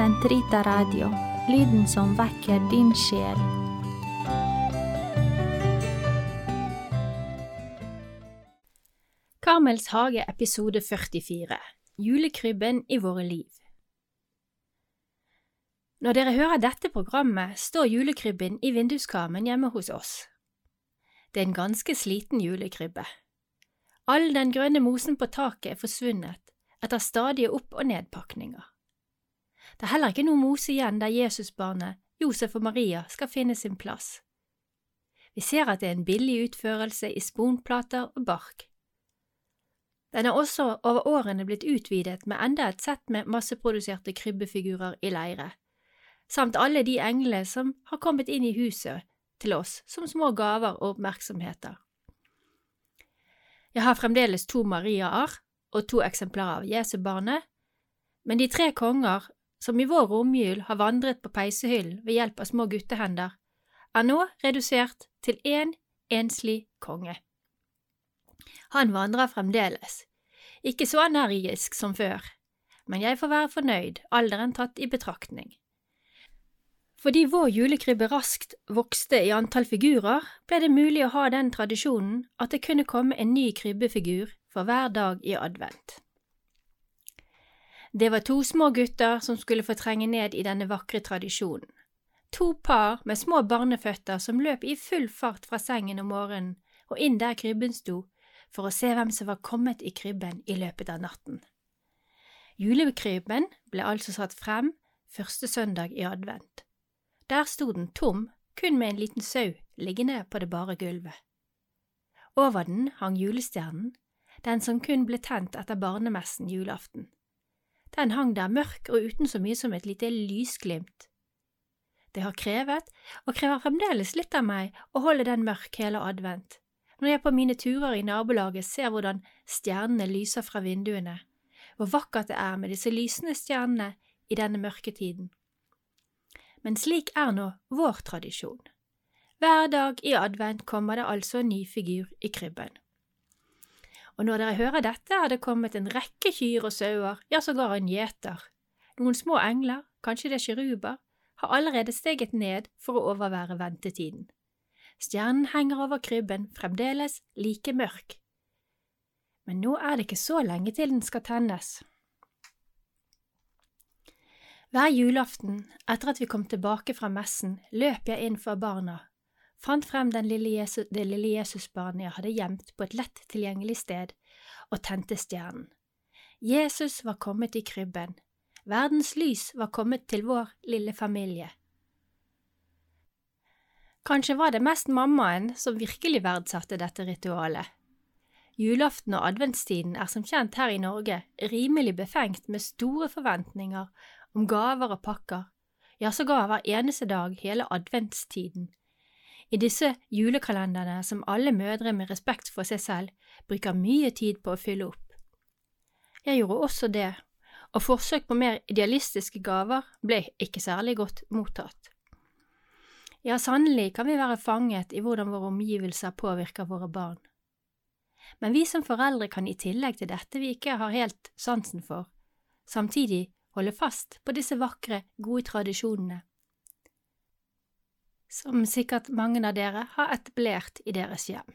Sentrita Radio, lyden som vekker din sjel. Karmels hage episode 44 Julekrybben i våre liv Når dere hører dette programmet, står julekrybben i vinduskarmen hjemme hos oss. Det er en ganske sliten julekrybbe. All den grønne mosen på taket er forsvunnet etter stadige opp- og nedpakninger. Det er heller ikke noe mose igjen der Jesusbarnet, Josef og Maria skal finne sin plass. Vi ser at det er en billig utførelse i sponplater og bark. Den er også over årene blitt utvidet med enda et sett med masseproduserte krybbefigurer i leire, samt alle de englene som har kommet inn i huset til oss som små gaver og oppmerksomheter. Jeg har fremdeles to Mariaer og to eksemplarer av Jesubarnet, men de tre konger som i vår romjul har vandret på peisehyllen ved hjelp av små guttehender, er nå redusert til én enslig konge. Han vandrer fremdeles, ikke så energisk som før, men jeg får være fornøyd, alderen tatt i betraktning. Fordi vår julekrybbe raskt vokste i antall figurer, ble det mulig å ha den tradisjonen at det kunne komme en ny krybbefigur for hver dag i advent. Det var to små gutter som skulle få trenge ned i denne vakre tradisjonen. To par med små barneføtter som løp i full fart fra sengen om morgenen og inn der krybben sto, for å se hvem som var kommet i krybben i løpet av natten. Julekrybben ble altså satt frem første søndag i advent. Der sto den tom, kun med en liten sau liggende på det bare gulvet. Over den hang julestjernen, den som kun ble tent etter barnemessen julaften. Den hang der mørk og uten så mye som et lite lysglimt. Det har krevet, og krever fremdeles litt av meg, å holde den mørk hele advent, når jeg på mine turer i nabolaget ser hvordan stjernene lyser fra vinduene, hvor vakkert det er med disse lysende stjernene i denne mørketiden. Men slik er nå vår tradisjon. Hver dag i advent kommer det altså en ny figur i krybben. Og når dere hører dette, har det kommet en rekke kyr og sauer, ja, sågar en gjeter. Noen små engler, kanskje det er kiruber, har allerede steget ned for å overvære ventetiden. Stjernen henger over krybben, fremdeles like mørk. Men nå er det ikke så lenge til den skal tennes. Hver julaften, etter at vi kom tilbake fra messen, løp jeg inn for barna, fant frem lille Jesus, det lille Jesusbarnet jeg hadde gjemt på et lett tilgjengelig sted, og tente stjernen. Jesus var kommet i krybben. Verdens lys var kommet til vår lille familie. Kanskje var det mest mammaen som virkelig verdsatte dette ritualet. Julaften og adventstiden er som kjent her i Norge rimelig befengt med store forventninger om gaver og pakker, ja sågar hver eneste dag hele adventstiden. I disse julekalenderne som alle mødre med respekt for seg selv bruker mye tid på å fylle opp. Jeg gjorde også det, og forsøk på mer idealistiske gaver ble ikke særlig godt mottatt. Ja, sannelig kan vi være fanget i hvordan våre omgivelser påvirker våre barn. Men vi som foreldre kan i tillegg til dette vi ikke har helt sansen for, samtidig holde fast på disse vakre, gode tradisjonene, som sikkert mange av dere har etablert i deres hjem.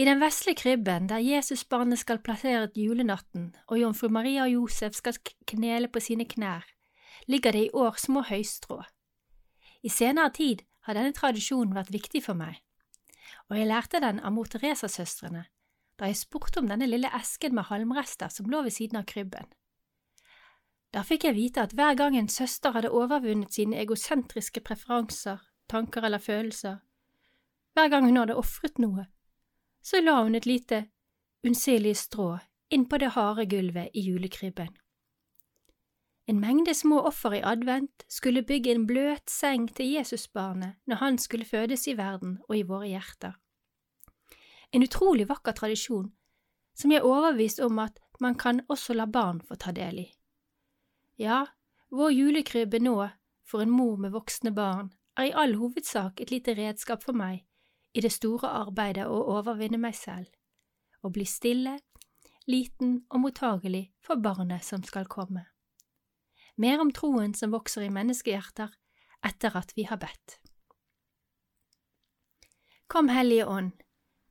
I den vesle krybben der Jesusbarnet skal plasseret julenatten og jomfru Maria og Josef skal knele på sine knær, ligger det i år små høystrå. I senere tid har denne tradisjonen vært viktig for meg, og jeg lærte den av mor Teresa-søstrene da jeg spurte om denne lille esken med halmrester som lå ved siden av krybben. Da fikk jeg vite at hver gang en søster hadde overvunnet sine egosentriske preferanser, tanker eller følelser, hver gang hun hadde ofret noe, så la hun et lite, unnselig strå inn på det harde gulvet i julekrybben. En mengde små offer i advent skulle bygge en bløt seng til Jesusbarnet når han skulle fødes i verden og i våre hjerter. En utrolig vakker tradisjon som jeg er overbevist om at man kan også la barn få ta del i. Ja, vår julekrybbe nå, for en mor med voksne barn, er i all hovedsak et lite redskap for meg i det store arbeidet å overvinne meg selv, og bli stille, liten og mottagelig for barnet som skal komme. mer om troen som vokser i menneskehjerter etter at vi har bedt. Kom, Hellige Ånd,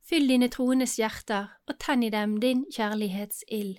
fyll dine troendes hjerter og tenn i dem din kjærlighetsild.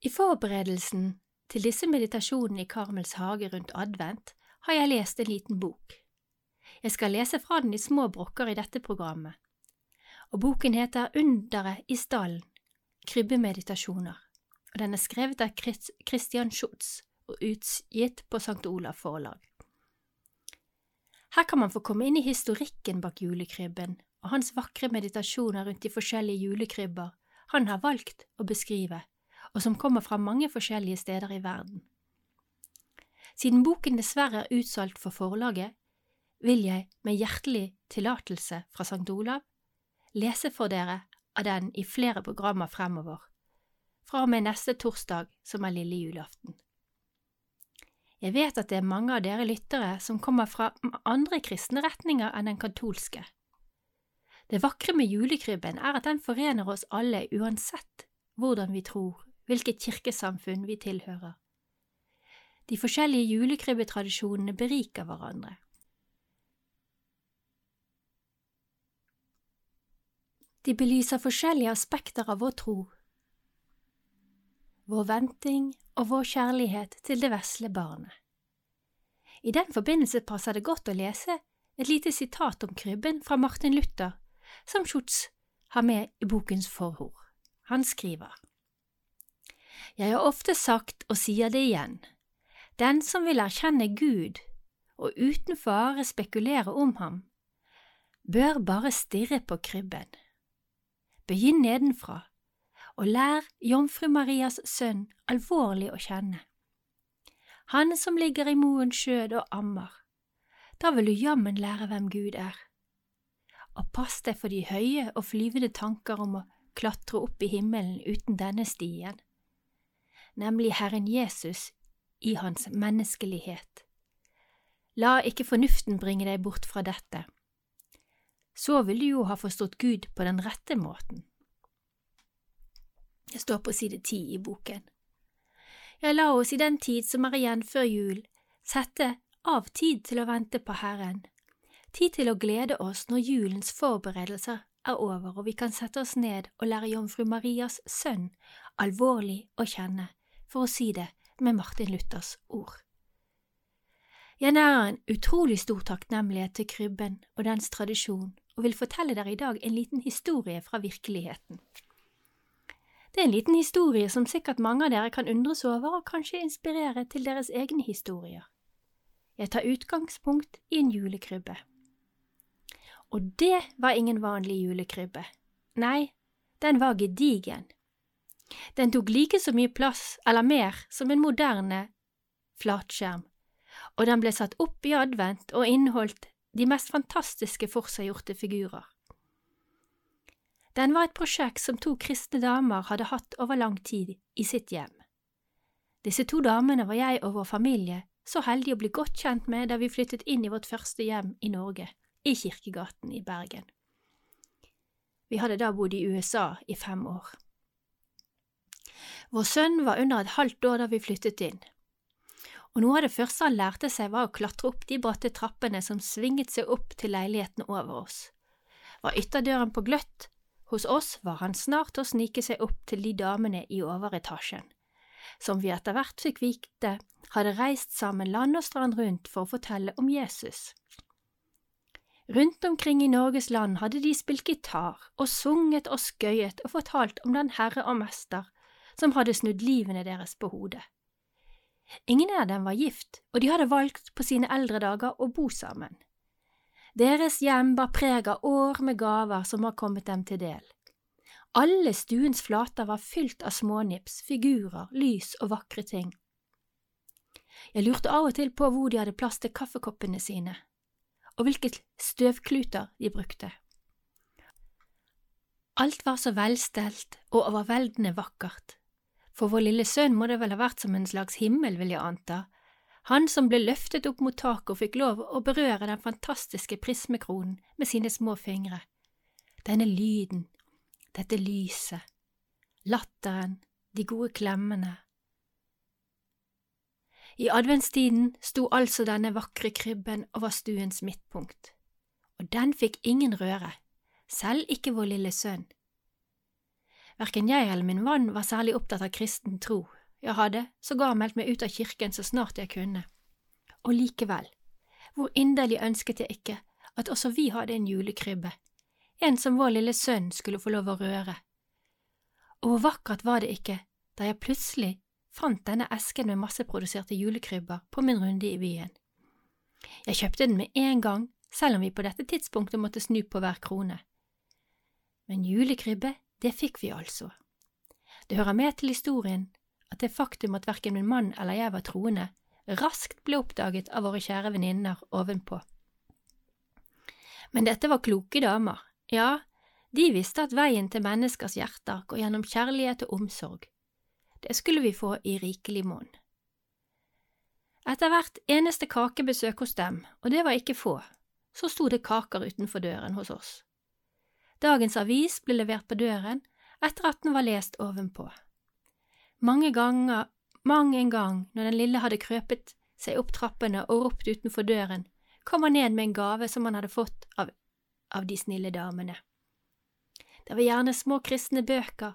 I forberedelsen til disse meditasjonene i Karmels hage rundt advent har jeg lest en liten bok. Jeg skal lese fra den i små brokker i dette programmet, og boken heter Underet i stallen Krybbemeditasjoner, og den er skrevet av Christian Schutz og utgitt på St. Olav forlag. Her kan man få komme inn i historikken bak julekrybben og hans vakre meditasjoner rundt de forskjellige julekrybber han har valgt å beskrive, og som kommer fra mange forskjellige steder i verden. Siden boken dessverre er utsolgt for forlaget, vil jeg med hjertelig tillatelse fra St. Olav lese for dere av den i flere programmer fremover, fra og med neste torsdag, som er lille julaften. Jeg vet at det er mange av dere lyttere som kommer fra andre kristne retninger enn den katolske. Det vakre med julekrybben er at den forener oss alle uansett hvordan vi tror, hvilket kirkesamfunn vi tilhører. De forskjellige julekrybbetradisjonene beriker hverandre. De belyser forskjellige aspekter av vår tro, vår venting og vår kjærlighet til det vesle barnet. I den forbindelse passer det godt å lese et lite sitat om krybben fra Martin Luther, som Schutz har med i bokens forord. Han skriver. Jeg har ofte sagt og sier det igjen, den som vil erkjenne Gud og uten fare spekulere om ham, bør bare stirre på krybben. Begynn nedenfra, og lær Jomfru Marias sønn alvorlig å kjenne. Han som ligger i moen skjød og ammer, da vil du jammen lære hvem Gud er. Og pass deg for de høye og flyvende tanker om å klatre opp i himmelen uten denne stien, nemlig Herren Jesus i hans menneskelighet. La ikke fornuften bringe deg bort fra dette så vil du jo ha forstått Gud på den rette måten. Det står på side ti i boken. Ja, la oss i den tid som er igjen før jul, sette av tid til å vente på Herren, tid til å glede oss når julens forberedelser er over og vi kan sette oss ned og lære Jomfru Marias sønn alvorlig å kjenne, for å si det med Martin Luthers ord. Jeg nærer en utrolig stor takknemlighet til krybben og dens tradisjon, og vil fortelle dere i dag en liten historie fra virkeligheten. Det er en liten historie som sikkert mange av dere kan undres over og kanskje inspirere til deres egne historier. Jeg tar utgangspunkt i en julekrybbe. Og det var ingen vanlig julekrybbe. Nei, den var gedigen. Den tok like så mye plass, eller mer, som en moderne flatskjerm og den ble satt opp i advent og inneholdt de mest fantastiske forseggjorte figurer. Den var et prosjekt som to kristne damer hadde hatt over lang tid i sitt hjem. Disse to damene var jeg og vår familie så heldige å bli godt kjent med da vi flyttet inn i vårt første hjem i Norge, i Kirkegaten i Bergen. Vi hadde da bodd i USA i fem år. Vår sønn var under et halvt år da vi flyttet inn, og noe av det første han lærte seg var å klatre opp de bratte trappene som svinget seg opp til leiligheten over oss. Var ytterdøren på gløtt, hos oss var han snart å snike seg opp til de damene i overetasjen, som vi etter hvert fikk vite hadde reist sammen land og strand rundt for å fortelle om Jesus. Rundt omkring i Norges land hadde de spilt gitar og sunget og skøyet og fortalt om den Herre og Mester som hadde snudd livene deres på hodet. Ingen av dem var gift, og de hadde valgt på sine eldre dager å bo sammen. Deres hjem bar preg av år med gaver som har kommet dem til del. Alle stuens flater var fylt av smånips, figurer, lys og vakre ting. Jeg lurte av og til på hvor de hadde plass til kaffekoppene sine, og hvilke støvkluter de brukte. Alt var så velstelt og overveldende vakkert. For vår lille sønn må det vel ha vært som en slags himmel, vil jeg anta, han som ble løftet opp mot taket og fikk lov å berøre den fantastiske prismekronen med sine små fingre. Denne lyden, dette lyset, latteren, de gode klemmene. I adventstiden sto altså denne vakre krybben over stuens midtpunkt, og den fikk ingen røre, selv ikke vår lille sønn. Verken jeg eller min mann var særlig opptatt av kristen tro, jeg hadde sågar meldt meg ut av kirken så snart jeg kunne. Og likevel, hvor inderlig ønsket jeg ikke at også vi hadde en julekrybbe, en som vår lille sønn skulle få lov å røre. Og hvor vakkert var det ikke da jeg plutselig fant denne esken med masseproduserte julekrybber på min runde i byen. Jeg kjøpte den med en gang, selv om vi på dette tidspunktet måtte snu på hver krone. Men julekrybbe, det fikk vi altså. Det hører med til historien at det faktum at verken min mann eller jeg var troende, raskt ble oppdaget av våre kjære venninner ovenpå. Men dette var kloke damer, ja, de visste at veien til menneskers hjerter går gjennom kjærlighet og omsorg. Det skulle vi få i rikelig monn. Etter hvert eneste kakebesøk hos dem, og det var ikke få, så sto det kaker utenfor døren hos oss. Dagens avis ble levert på døren etter at den var lest ovenpå. Mange ganger, mang en gang, når den lille hadde krøpet seg opp trappene og ropt utenfor døren, kom han ned med en gave som han hadde fått av, av de snille damene. Det var gjerne små kristne bøker,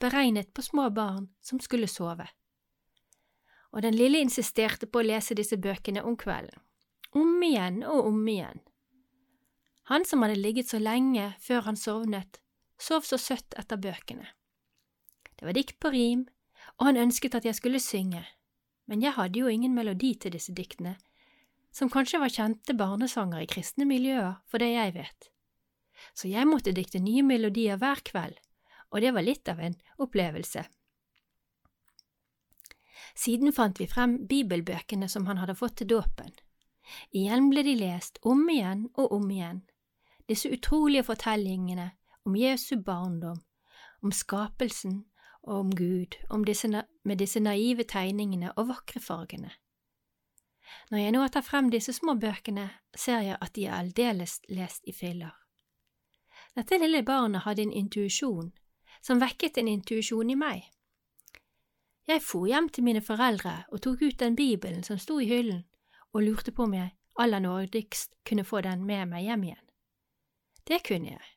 beregnet på små barn som skulle sove. Og den lille insisterte på å lese disse bøkene om kvelden, om igjen og om igjen. Han som hadde ligget så lenge før han sovnet, sov så søtt etter bøkene. Det var dikt på rim, og han ønsket at jeg skulle synge, men jeg hadde jo ingen melodi til disse diktene, som kanskje var kjente barnesanger i kristne miljøer, for det jeg vet. Så jeg måtte dikte nye melodier hver kveld, og det var litt av en opplevelse. Siden fant vi frem bibelbøkene som han hadde fått til dåpen. Igjen ble de lest om igjen og om igjen, disse utrolige fortellingene om Jesu barndom, om skapelsen og om Gud, om disse, med disse naive tegningene og vakre fargene. Når jeg nå tar frem disse små bøkene, ser jeg at de er aldeles lest i filler. Dette lille barnet hadde en intuisjon som vekket en intuisjon i meg. Jeg for hjem til mine foreldre og tok ut den bibelen som sto i hyllen, og lurte på om jeg aller nådigst kunne få den med meg hjem igjen. Det kunne jeg.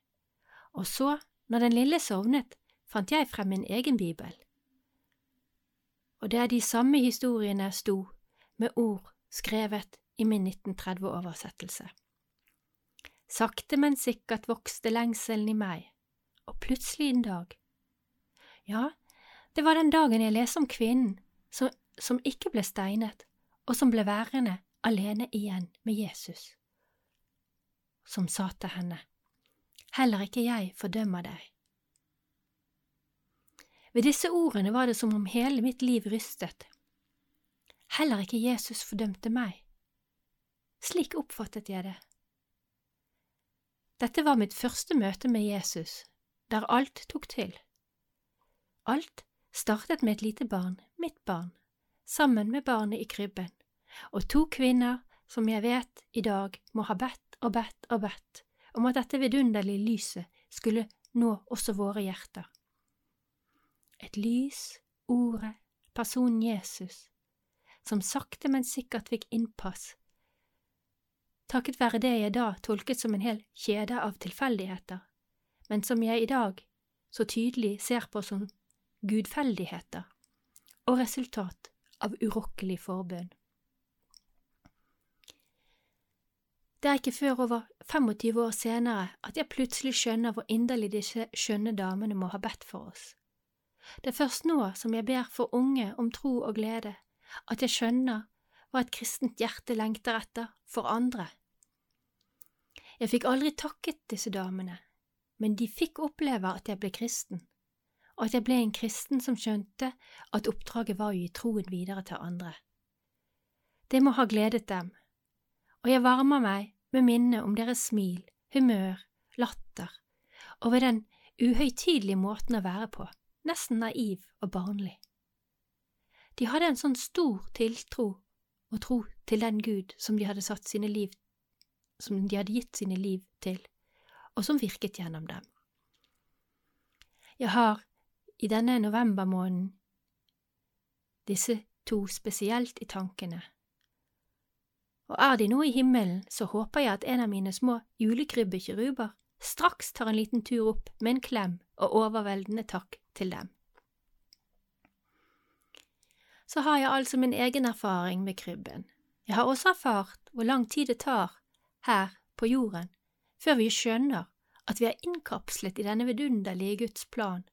Og så, når den lille sovnet, fant jeg frem min egen bibel. Og det er de samme historiene sto, med ord skrevet i min 1930-oversettelse. Sakte, men sikkert vokste lengselen i meg, og plutselig en dag. Ja, det var den dagen jeg leste om kvinnen som, som ikke ble steinet, og som ble værende alene igjen med Jesus, som sa til henne, Heller ikke jeg fordømmer deg. Ved disse ordene var det som om hele mitt liv rystet. Heller ikke Jesus fordømte meg. Slik oppfattet jeg det. Dette var mitt første møte med Jesus, der alt tok til. Alt startet med et lite barn, mitt barn, sammen med barnet i krybben, og to kvinner som jeg vet i dag må ha bedt og bedt og bedt om at dette vidunderlige lyset skulle nå også våre hjerter et lys, ordet, personen Jesus, som sakte, men sikkert fikk innpass, takket være det jeg da tolket som en hel kjede av tilfeldigheter, men som jeg i dag så tydelig ser på som gudfeldigheter, og resultat av urokkelig forbønn. Det er ikke før over 25 år senere at jeg plutselig skjønner hvor inderlig disse skjønne damene må ha bedt for oss. Det er først nå som jeg ber for unge om tro og glede, at jeg skjønner hva et kristent hjerte lengter etter for andre. Jeg fikk aldri takket disse damene, men de fikk oppleve at jeg ble kristen, og at jeg ble en kristen som skjønte at oppdraget var å gi troen videre til andre. Det må ha gledet dem, og jeg varmer meg med minnet om deres smil, humør, latter, og ved den uhøytidelige måten å være på, nesten naiv og barnlig. De hadde en sånn stor tiltro og tro til den Gud som de hadde liv som de hadde gitt sine liv til, og som virket gjennom dem. Jeg har i denne novembermåneden disse to spesielt i tankene, og er de nå i himmelen, så håper jeg at en av mine små julekrybbekiruber straks tar en liten tur opp med en klem og overveldende takk til dem. Så har jeg altså min egen erfaring med krybben. Jeg har også erfart hvor lang tid det tar her på jorden før vi skjønner at vi er innkapslet i denne vidunderlige Guds plan,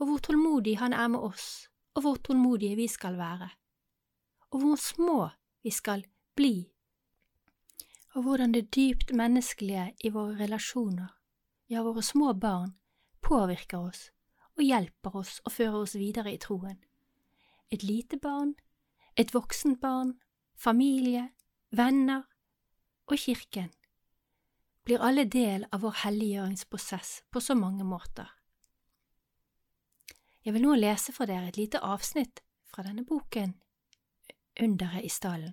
og hvor tålmodig Han er med oss, og hvor tålmodige vi skal være, og hvor små vi skal bli, og hvordan det dypt menneskelige i våre relasjoner, ja, våre små barn, påvirker oss og hjelper oss og fører oss videre i troen. Et lite barn, et voksent barn, familie, venner og kirken blir alle del av vår helliggjøringsprosess på så mange måter. Jeg vil nå lese for dere et lite avsnitt fra denne boken Underet i stallen,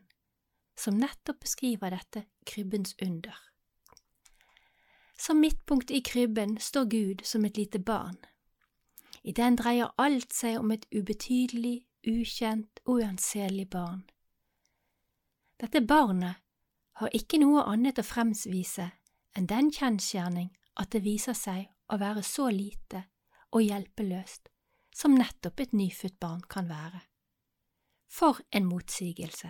som nettopp beskriver dette krybbens under. Som midtpunkt i krybben står Gud som et lite barn. I den dreier alt seg om et ubetydelig, ukjent og uanselig barn. Dette barnet har ikke noe annet å fremvise enn den kjensgjerning at det viser seg å være så lite og hjelpeløst som nettopp et nyfødt barn kan være. For en motsigelse!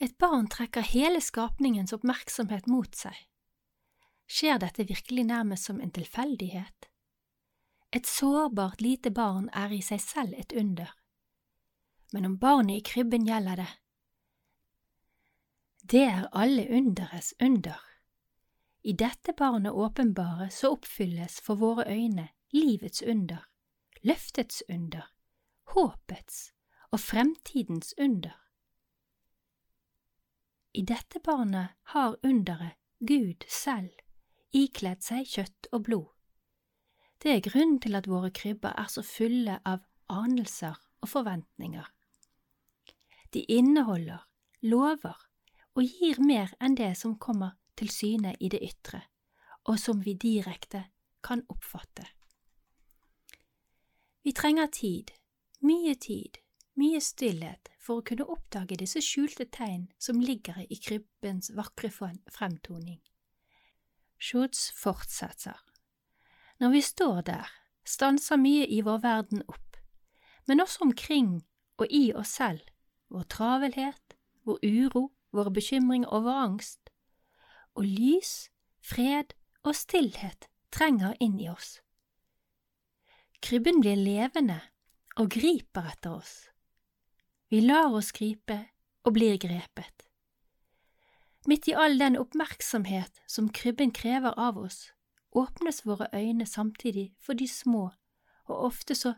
Et barn trekker hele skapningens oppmerksomhet mot seg. Skjer dette virkelig nærmest som en tilfeldighet? Et sårbart lite barn er i seg selv et under. Men om barnet i krybben gjelder det, det er alle underes under. I dette barnet åpenbare så oppfylles for våre øyne livets under, løftets under, håpets og fremtidens under. I dette barnet har underet Gud selv ikledd seg kjøtt og blod. Det er grunnen til at våre krybber er så fulle av anelser og forventninger. De inneholder lover, og gir mer enn det som kommer til syne i det ytre, og som vi direkte kan oppfatte. Vi trenger tid, mye tid, mye stillhet for å kunne oppdage disse skjulte tegn som ligger i krybbens vakre fremtoning. Schutz fortsetter. Når vi står der, stanser mye i vår verden opp, men også omkring og i oss selv, vår travelhet, vår uro, våre bekymringer og vår angst, og lys, fred og stillhet trenger inn i oss. Krybben blir levende og griper etter oss. Vi lar oss gripe og blir grepet. Midt i all den oppmerksomhet som krybben krever av oss, åpnes våre øyne samtidig for de små og ofte så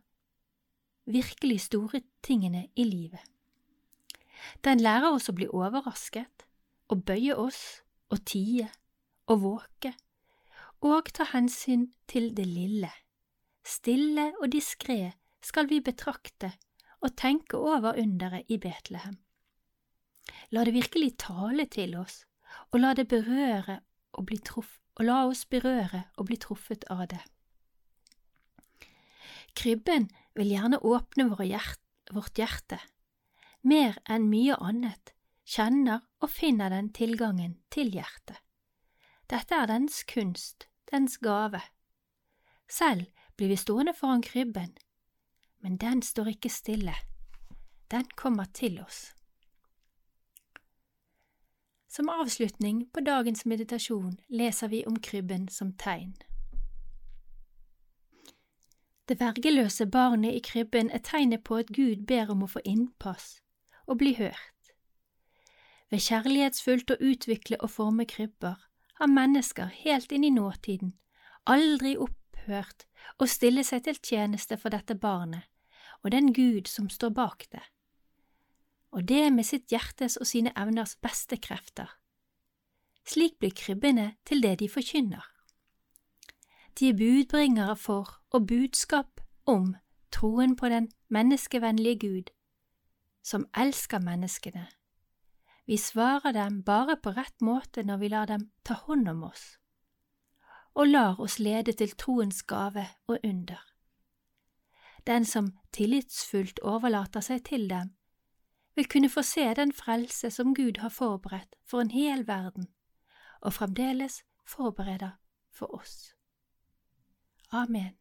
virkelig store tingene i livet. Den lærer oss å bli overrasket, å bøye oss, å tie, å våke, og ta hensyn til det lille. Stille og diskré skal vi betrakte og tenke over underet i Betlehem. La det virkelig tale til oss, og la det berøre og bli truff, og la oss berøre og bli truffet av det. Krybben vil gjerne åpne vårt hjerte mer enn mye annet, kjenner og finner den tilgangen til hjertet. Dette er dens kunst, dens gave. Selv blir vi stående foran krybben, men den står ikke stille, den kommer til oss. Som avslutning på dagens meditasjon leser vi om krybben som tegn. Det vergeløse barnet i krybben er tegnet på at Gud ber om å få innpass og bli hørt. Ved kjærlighetsfullt å utvikle og forme krybber har mennesker helt inn i nåtiden aldri opphørt å stille seg til tjeneste for dette barnet og den Gud som står bak det, og det med sitt hjertes og sine evners beste krefter. Slik blir krybbene til det de forkynner. De er budbringere for og budskap om troen på den menneskevennlige Gud, som elsker menneskene. Vi svarer dem bare på rett måte når vi lar dem ta hånd om oss, og lar oss lede til troens gave og under. Den som tillitsfullt overlater seg til dem, vil kunne få se den frelse som Gud har forberedt for en hel verden, og fremdeles forbereder for oss. Amen.